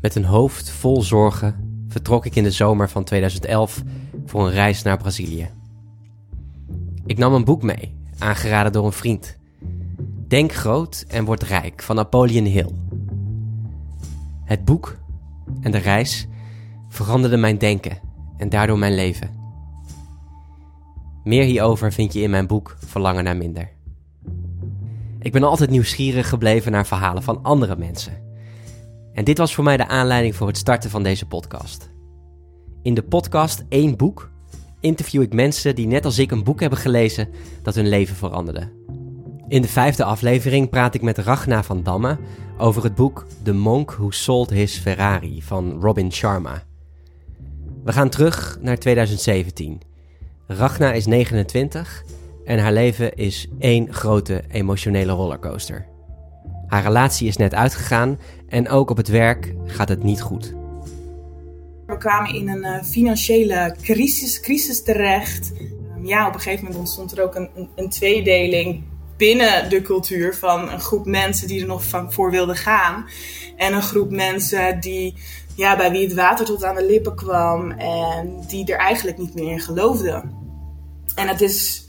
Met een hoofd vol zorgen vertrok ik in de zomer van 2011 voor een reis naar Brazilië. Ik nam een boek mee, aangeraden door een vriend. Denk groot en word rijk van Napoleon Hill. Het boek en de reis veranderden mijn denken en daardoor mijn leven. Meer hierover vind je in mijn boek Verlangen naar minder. Ik ben altijd nieuwsgierig gebleven naar verhalen van andere mensen. En dit was voor mij de aanleiding voor het starten van deze podcast. In de podcast Eén Boek interview ik mensen die net als ik een boek hebben gelezen dat hun leven veranderde. In de vijfde aflevering praat ik met Ragna van Damme over het boek The Monk Who Sold His Ferrari van Robin Sharma. We gaan terug naar 2017. Ragna is 29 en haar leven is één grote emotionele rollercoaster. Haar relatie is net uitgegaan en ook op het werk gaat het niet goed. We kwamen in een uh, financiële crisis, crisis terecht. Um, ja, op een gegeven moment ontstond er ook een, een, een, tweedeling binnen de cultuur van een groep mensen die er nog van voor wilden gaan. En een groep mensen die, ja, bij wie het water tot aan de lippen kwam en die er eigenlijk niet meer in geloofden. En het is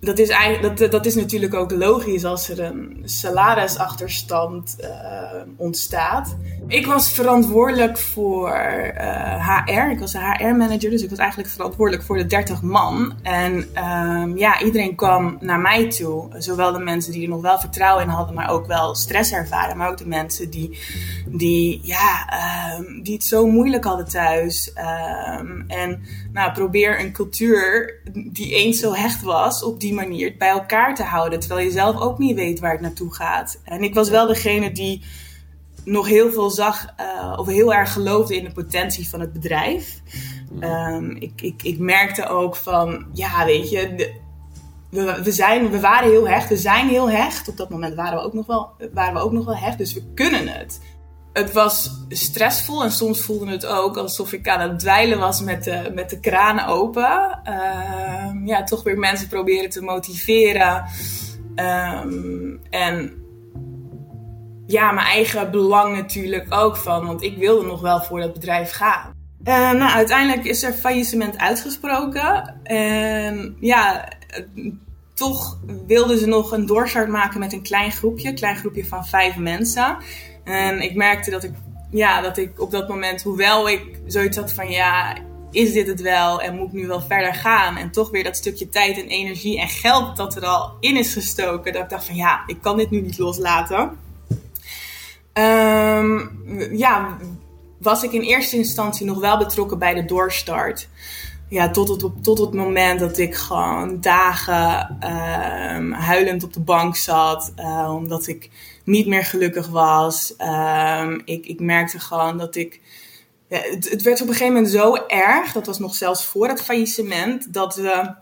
dat is, eigenlijk, dat, dat is natuurlijk ook logisch als er een salarisachterstand uh, ontstaat. Ik was verantwoordelijk voor HR. Ik was de HR-manager, dus ik was eigenlijk verantwoordelijk voor de 30 man. En um, ja, iedereen kwam naar mij toe. Zowel de mensen die er nog wel vertrouwen in hadden, maar ook wel stress ervaren. Maar ook de mensen die, die, ja, um, die het zo moeilijk hadden thuis. Um, en nou, probeer een cultuur die eens zo hecht was, op die manier bij elkaar te houden. Terwijl je zelf ook niet weet waar het naartoe gaat. En ik was wel degene die nog heel veel zag, uh, of heel erg geloofde in de potentie van het bedrijf. Um, ik, ik, ik merkte ook van, ja, weet je, de, we, we, zijn, we waren heel hecht, we zijn heel hecht. Op dat moment waren we ook nog wel, waren we ook nog wel hecht, dus we kunnen het het was stressvol en soms voelde het ook alsof ik aan het dweilen was met de, met de kraan open. Uh, ja, toch weer mensen proberen te motiveren. Um, en ja, mijn eigen belang natuurlijk ook van, want ik wilde nog wel voor dat bedrijf gaan. Uh, nou, uiteindelijk is er faillissement uitgesproken. En ja, toch wilden ze nog een doorstart maken met een klein groepje, een klein groepje van vijf mensen. En ik merkte dat ik, ja, dat ik op dat moment, hoewel ik zoiets had van ja, is dit het wel en moet ik nu wel verder gaan? En toch weer dat stukje tijd en energie en geld dat er al in is gestoken, dat ik dacht van ja, ik kan dit nu niet loslaten. Um, ja, was ik in eerste instantie nog wel betrokken bij de doorstart. Ja, tot het, tot het moment dat ik gewoon dagen um, huilend op de bank zat. Uh, omdat ik niet meer gelukkig was. Um, ik, ik merkte gewoon dat ik. Het, het, werd op een gegeven moment zo erg, dat was nog zelfs voor het faillissement, dat we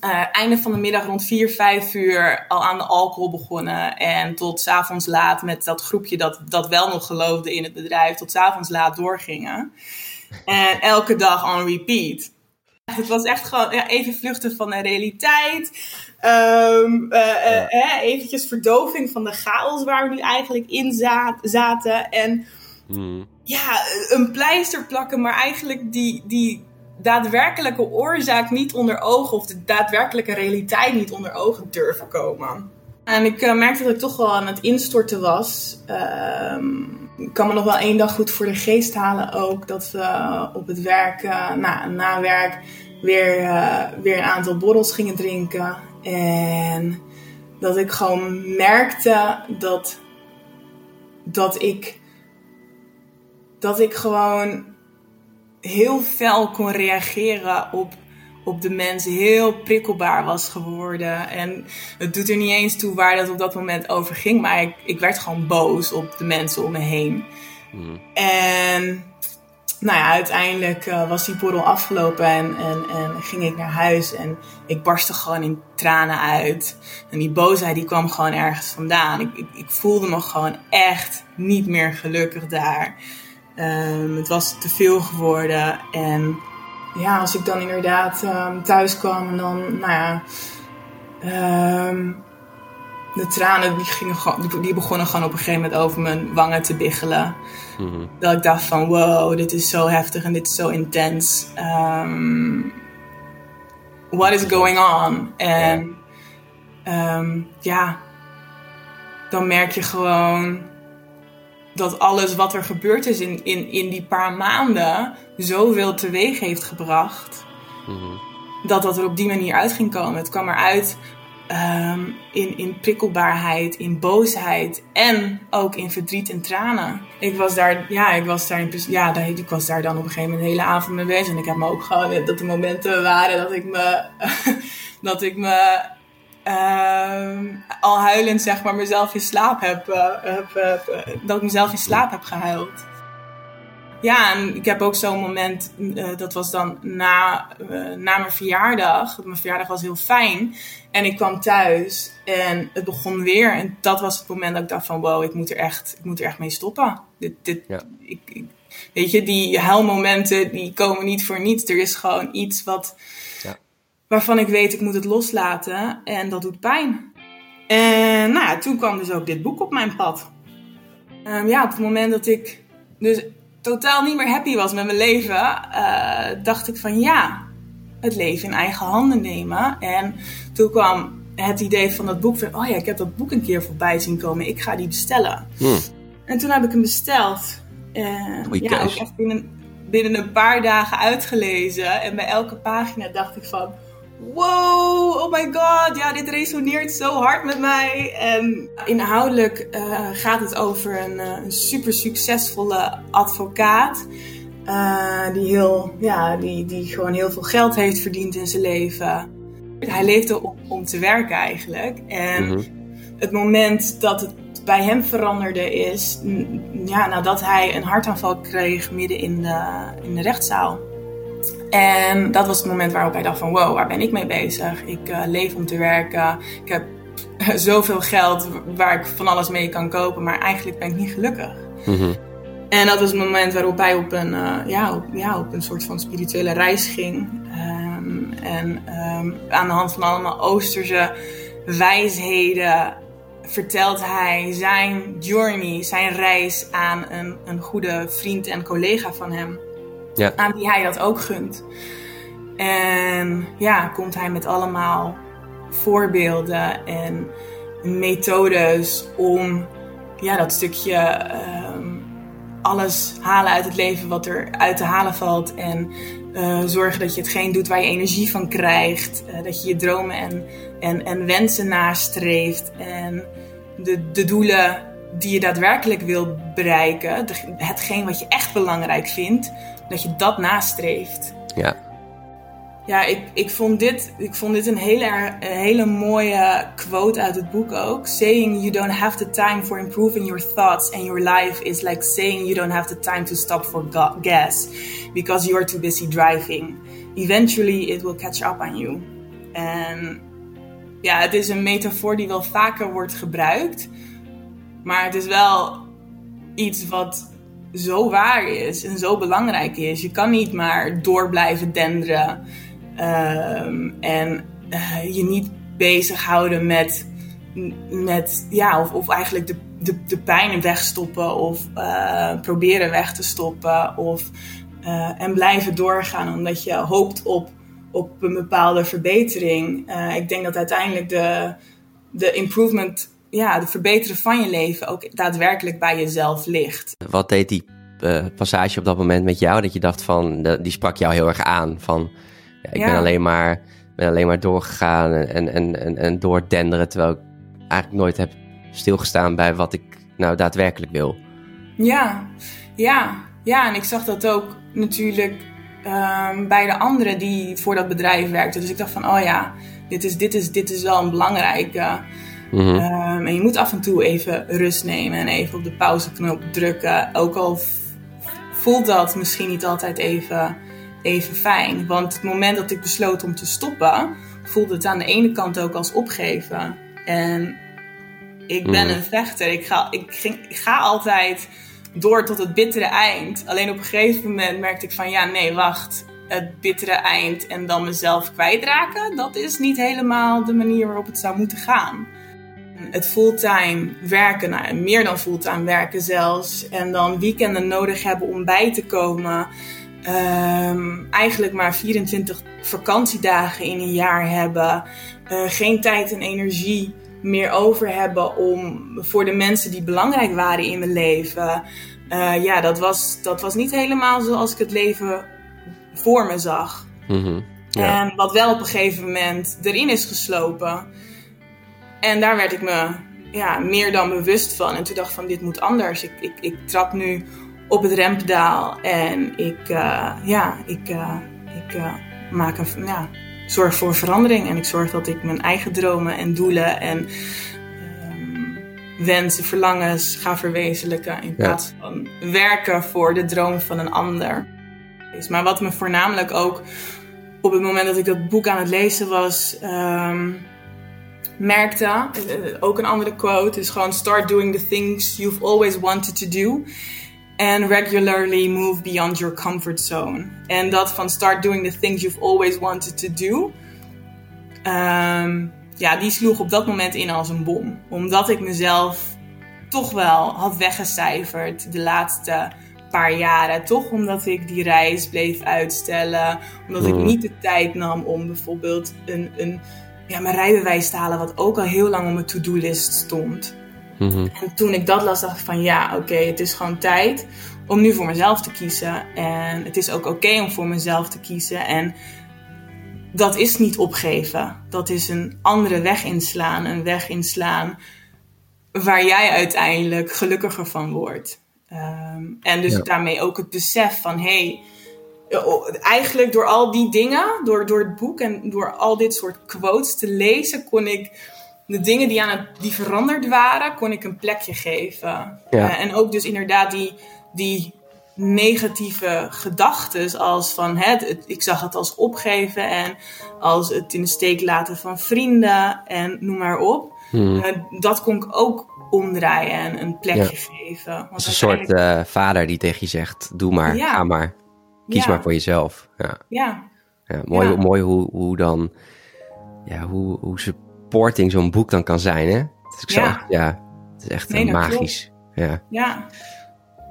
uh, einde van de middag rond 4, 5 uur al aan de alcohol begonnen. En tot avonds laat met dat groepje dat, dat wel nog geloofde in het bedrijf, tot avonds laat doorgingen. En elke dag on repeat. Het was echt gewoon ja, even vluchten van de realiteit. Um, uh, uh, eventjes verdoving van de chaos waar we nu eigenlijk in zaten. En mm. ja, een pleister plakken, maar eigenlijk die, die daadwerkelijke oorzaak niet onder ogen, of de daadwerkelijke realiteit niet onder ogen durven komen. En ik uh, merkte dat ik toch wel aan het instorten was. Um, ik kan me nog wel één dag goed voor de geest halen ook. Dat we op het werk, uh, na, na werk, weer, uh, weer een aantal borrels gingen drinken. En dat ik gewoon merkte dat, dat ik, dat ik gewoon heel fel kon reageren op, op de mensen. Heel prikkelbaar was geworden. En het doet er niet eens toe waar dat op dat moment over ging. Maar ik, ik werd gewoon boos op de mensen om me heen. Mm. En nou ja, uiteindelijk uh, was die borrel afgelopen en, en, en ging ik naar huis en ik barstte gewoon in tranen uit. En die boosheid die kwam gewoon ergens vandaan. Ik, ik, ik voelde me gewoon echt niet meer gelukkig daar. Um, het was te veel geworden en ja, als ik dan inderdaad um, thuis kwam en dan, nou ja, um, de tranen die, gingen die begonnen gewoon op een gegeven moment over mijn wangen te biggelen. Mhm. Dat ik dacht van wow, dit is zo heftig en dit is zo intens. Um, what is going on? En ehm, ja, dan merk je gewoon dat alles wat er gebeurd is in, in, in die paar maanden zoveel teweeg heeft gebracht. Mhm. Dat dat er op die manier uit ging komen. Het kwam eruit um, in, in prikkelbaarheid, in boosheid en ook in verdriet en tranen. Ik was daar, ja, ik was daar, in, ja, ik was daar dan op een gegeven moment de hele avond mee bezig. En ik heb me ook gewoon, dat er momenten waren dat ik me, dat ik me uh, al huilend zeg maar mezelf in slaap heb, uh, heb uh, dat ik mezelf in slaap heb gehuild. Ja, en ik heb ook zo'n moment, uh, dat was dan na, na mijn verjaardag. Mijn verjaardag was heel fijn. En ik kwam thuis en het begon weer. En dat was het moment dat ik dacht van wow, ik moet er echt, ik moet er echt mee stoppen. Dit, dit, ja. ik, ik, weet je, die huilmomenten die komen niet voor niets. Er is gewoon iets wat, ja. Waarvan ik weet ik moet het loslaten. En dat doet pijn. En nou ja, toen kwam dus ook dit boek op mijn pad. Um, ja, op het moment dat ik dus totaal niet meer happy was met mijn leven, uh, dacht ik van ja, het leven in eigen handen nemen. En toen kwam het idee van dat boek van, oh ja, ik heb dat boek een keer voorbij zien komen, ik ga die bestellen. Hmm. En toen heb ik hem besteld. En ja, ook echt binnen, binnen een paar dagen uitgelezen. En bij elke pagina dacht ik van, wow, oh my god, ja, dit resoneert zo hard met mij. En inhoudelijk uh, gaat het over een, uh, een super succesvolle advocaat. Uh, die, heel, ja, die, die gewoon heel veel geld heeft verdiend in zijn leven. Hij leefde om, om te werken eigenlijk. En mm -hmm. het moment dat het bij hem veranderde is ja, nadat hij een hartaanval kreeg midden in de, in de rechtszaal. En dat was het moment waarop hij dacht van wow, waar ben ik mee bezig? Ik uh, leef om te werken. Ik heb zoveel geld waar ik van alles mee kan kopen, maar eigenlijk ben ik niet gelukkig. Mm -hmm. En dat was het moment waarop hij op een, uh, ja, op, ja, op een soort van spirituele reis ging. Um, en um, aan de hand van allemaal Oosterse wijsheden vertelt hij zijn journey, zijn reis aan een, een goede vriend en collega van hem. Ja. Aan wie hij dat ook gunt. En ja, komt hij met allemaal voorbeelden en methodes om ja, dat stukje um, alles halen uit het leven wat er uit te halen valt. En uh, zorgen dat je hetgeen doet waar je energie van krijgt. Uh, dat je je dromen en, en, en wensen nastreeft. En de, de doelen die je daadwerkelijk wil bereiken. Hetgeen wat je echt belangrijk vindt dat je dat nastreeft. Ja. Ja, ik, ik, vond dit, ik vond dit een hele, een hele mooie quote uit het boek ook. Saying you don't have the time for improving your thoughts and your life is like saying you don't have the time to stop for gas because you're too busy driving. Eventually it will catch up on you. En ja, het is een metafoor die wel vaker wordt gebruikt. Maar het is wel iets wat zo waar is en zo belangrijk is. Je kan niet maar door blijven denderen um, en uh, je niet bezighouden met, met ja, of, of eigenlijk de, de, de pijn wegstoppen of uh, proberen weg te stoppen of, uh, en blijven doorgaan omdat je hoopt op, op een bepaalde verbetering. ik denk dat uiteindelijk de, de improvement ja, het verbeteren van je leven ook daadwerkelijk bij jezelf ligt. Wat deed die uh, passage op dat moment met jou? Dat je dacht van, die sprak jou heel erg aan. Van, ja, ik ben, alleen maar, ben alleen maar doorgegaan en, en, en, en doordenderen. Terwijl ik eigenlijk nooit heb stilgestaan bij wat ik nou daadwerkelijk wil. Ja, ja, ja. En ik zag dat ook natuurlijk um, bij de anderen die voor dat bedrijf werkten. Dus ik dacht van, oh ja, dit is, dit is, dit is wel een belangrijke. Mm -hmm. en je moet af en toe even rust nemen en even op de pauzeknop drukken. Ook al voelt dat misschien niet altijd even, even fijn. Want het moment dat ik besloot om te stoppen, voelde het aan de ene kant ook als opgeven. En ik ben mhm. een vechter. Ik ga, ik, ging, ik ga altijd door tot het bittere eind. Alleen op een gegeven moment merkte ik van ja, nee, wacht. Het bittere eind en dan mezelf kwijtraken, dat is niet helemaal de manier waarop het zou moeten gaan. Het fulltime werken, nou, meer dan fulltime werken zelfs, en dan weekenden nodig hebben om bij te komen. Um, eigenlijk maar 24 vakantiedagen in een jaar hebben. Uh, geen tijd en energie meer over hebben om voor de mensen die belangrijk waren in mijn leven. Uh, ja, dat was, dat was niet helemaal zoals ik het leven voor me zag. Mm -hmm. ja. En wat wel op een gegeven moment erin is geslopen. En daar werd ik me ja, meer dan bewust van. En toen dacht ik van dit moet anders. Ik, ik, ik trap nu op het rempedaal en ik, uh, ja, ik, uh, ik uh, maak een, ja, zorg voor verandering. En ik zorg dat ik mijn eigen dromen en doelen en um, wensen, verlangens ga verwezenlijken. In plaats van werken voor de droom van een ander. Maar wat me voornamelijk ook op het moment dat ik dat boek aan het lezen was, um, merkte, ook een andere quote, is gewoon start doing the things you've always wanted to do. And regularly move beyond your comfort zone. En dat van start doing the things you've always wanted to do. Um, ja, die sloeg op dat moment in als een bom. Omdat ik mezelf toch wel had weggecijferd de laatste paar jaren. Toch omdat ik die reis bleef uitstellen. Omdat ik niet de tijd nam om bijvoorbeeld een, een, ja, mijn rijbewijs te halen. Wat ook al heel lang op mijn to-do-list stond. Mm-hmm. En toen ik dat las, dacht ik van ja, oké, okay, het is gewoon tijd om nu voor mezelf te kiezen. En het is ook oké okay om voor mezelf te kiezen. En dat is niet opgeven. Dat is een andere weg inslaan. Een weg inslaan waar jij uiteindelijk gelukkiger van wordt. Um, en dus ja. daarmee ook het besef van hé, hey, eigenlijk door al die dingen, door, door het boek en door al dit soort quotes te lezen, kon ik de dingen die, aan het, die veranderd waren, kon ik een plekje geven. Ja. Uh, en ook dus inderdaad die, die negatieve gedachten als van het, het, ik zag het als opgeven en als het in de steek laten van vrienden en noem maar op. Hmm. Uh, dat kon ik ook omdraaien en een plekje ja. geven. Want is een soort uh, vader die tegen je zegt, doe maar, ja. ga maar, kies maar voor jezelf. Ja, ja. mooi, mooi hoe, hoe dan, ja, hoe, hoe supporting zo'n boek dan kan zijn, hè? Het is, ja. ja, het is echt nee, magisch. Ja. ja.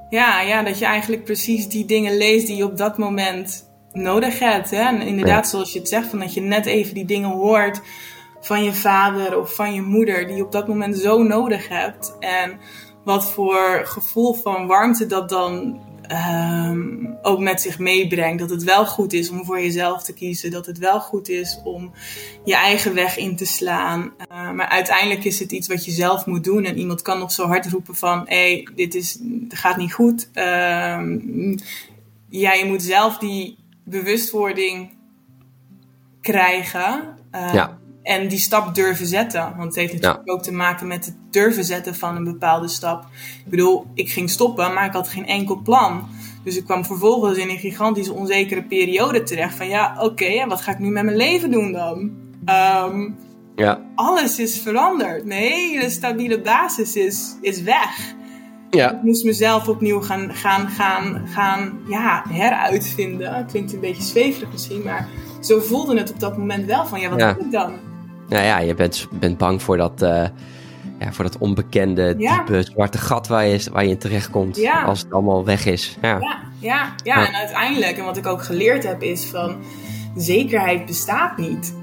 Ja, ja, dat je eigenlijk precies die dingen leest die je op dat moment nodig hebt. Hè? En inderdaad, zoals je het zegt, van dat je net even die dingen hoort van je vader of van je moeder, die je op dat moment zo nodig hebt. En wat voor gevoel van warmte dat dan um, ook met zich meebrengt. Dat het wel goed is om voor jezelf te kiezen. Dat het wel goed is om je eigen weg in te slaan. Uh, maar uiteindelijk is het iets wat je zelf moet doen. En iemand kan nog zo hard roepen van... hé, hey, dit, is, gaat niet goed. Um, ja, je moet zelf die bewustwording krijgen. Uh, ja. En die stap durven zetten. Want het heeft natuurlijk ja. ook te maken met het durven zetten van een bepaalde stap. Ik bedoel, ik ging stoppen, maar ik had geen enkel plan. Dus ik kwam vervolgens in een gigantische onzekere periode terecht. Van ja, oké, okay, wat ga ik nu met mijn leven doen dan? Um, ja. Alles is veranderd. Mijn hele stabiele basis is, is weg. Ja. Ik moest mezelf opnieuw gaan, gaan, gaan, gaan ja, heruitvinden. Klinkt een beetje zweverig misschien, maar zo voelde het op dat moment wel van ja, wat ja. doe ik dan? Nou ja, je bent, bent bang voor dat, uh, ja, voor dat onbekende, ja. diepe zwarte gat waar je, waar je in terechtkomt ja. als het allemaal weg is. Ja. Ja, ja, ja, en uiteindelijk, en wat ik ook geleerd heb, is van zekerheid bestaat niet.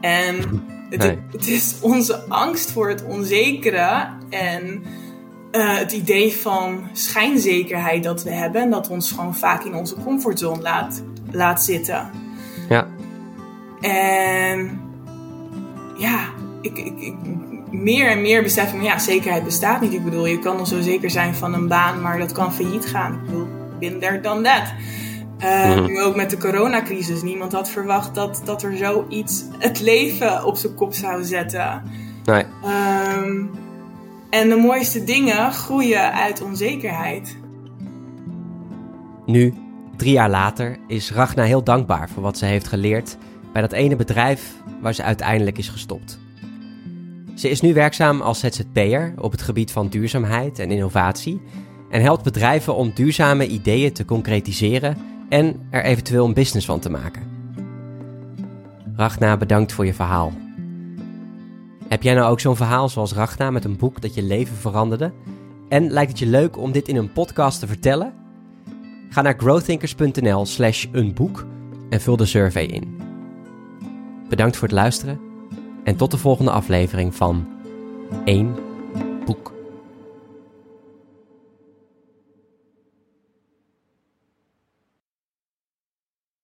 En het, nee. het is onze angst voor het onzekere en uh, het idee van schijnzekerheid dat we hebben en dat ons gewoon vaak in onze comfortzone laat, laat zitten. Ja. En ja, ik, ik, ik, meer en meer besef ik, ja, zekerheid bestaat niet. Ik bedoel, je kan nog zo zeker zijn van een baan, maar dat kan failliet gaan. Ik bedoel, bin there, dan. Uh, mm. Nu ook met de coronacrisis. Niemand had verwacht dat, dat er zoiets het leven op zijn kop zou zetten. Nee. Um, en de mooiste dingen groeien uit onzekerheid. Nu, drie jaar later, is Ragna heel dankbaar voor wat ze heeft geleerd bij dat ene bedrijf waar ze uiteindelijk is gestopt. Ze is nu werkzaam als ZZP'er op het gebied van duurzaamheid en innovatie en helpt bedrijven om duurzame ideeën te concretiseren en er eventueel een business van te maken. Rachna, bedankt voor je verhaal. Heb jij nou ook zo'n verhaal zoals Rachna met een boek dat je leven veranderde? En lijkt het je leuk om dit in een podcast te vertellen? Ga naar growthinkers.nl slash een boek en vul de survey in. Bedankt voor het luisteren en tot de volgende aflevering van 1 Boek.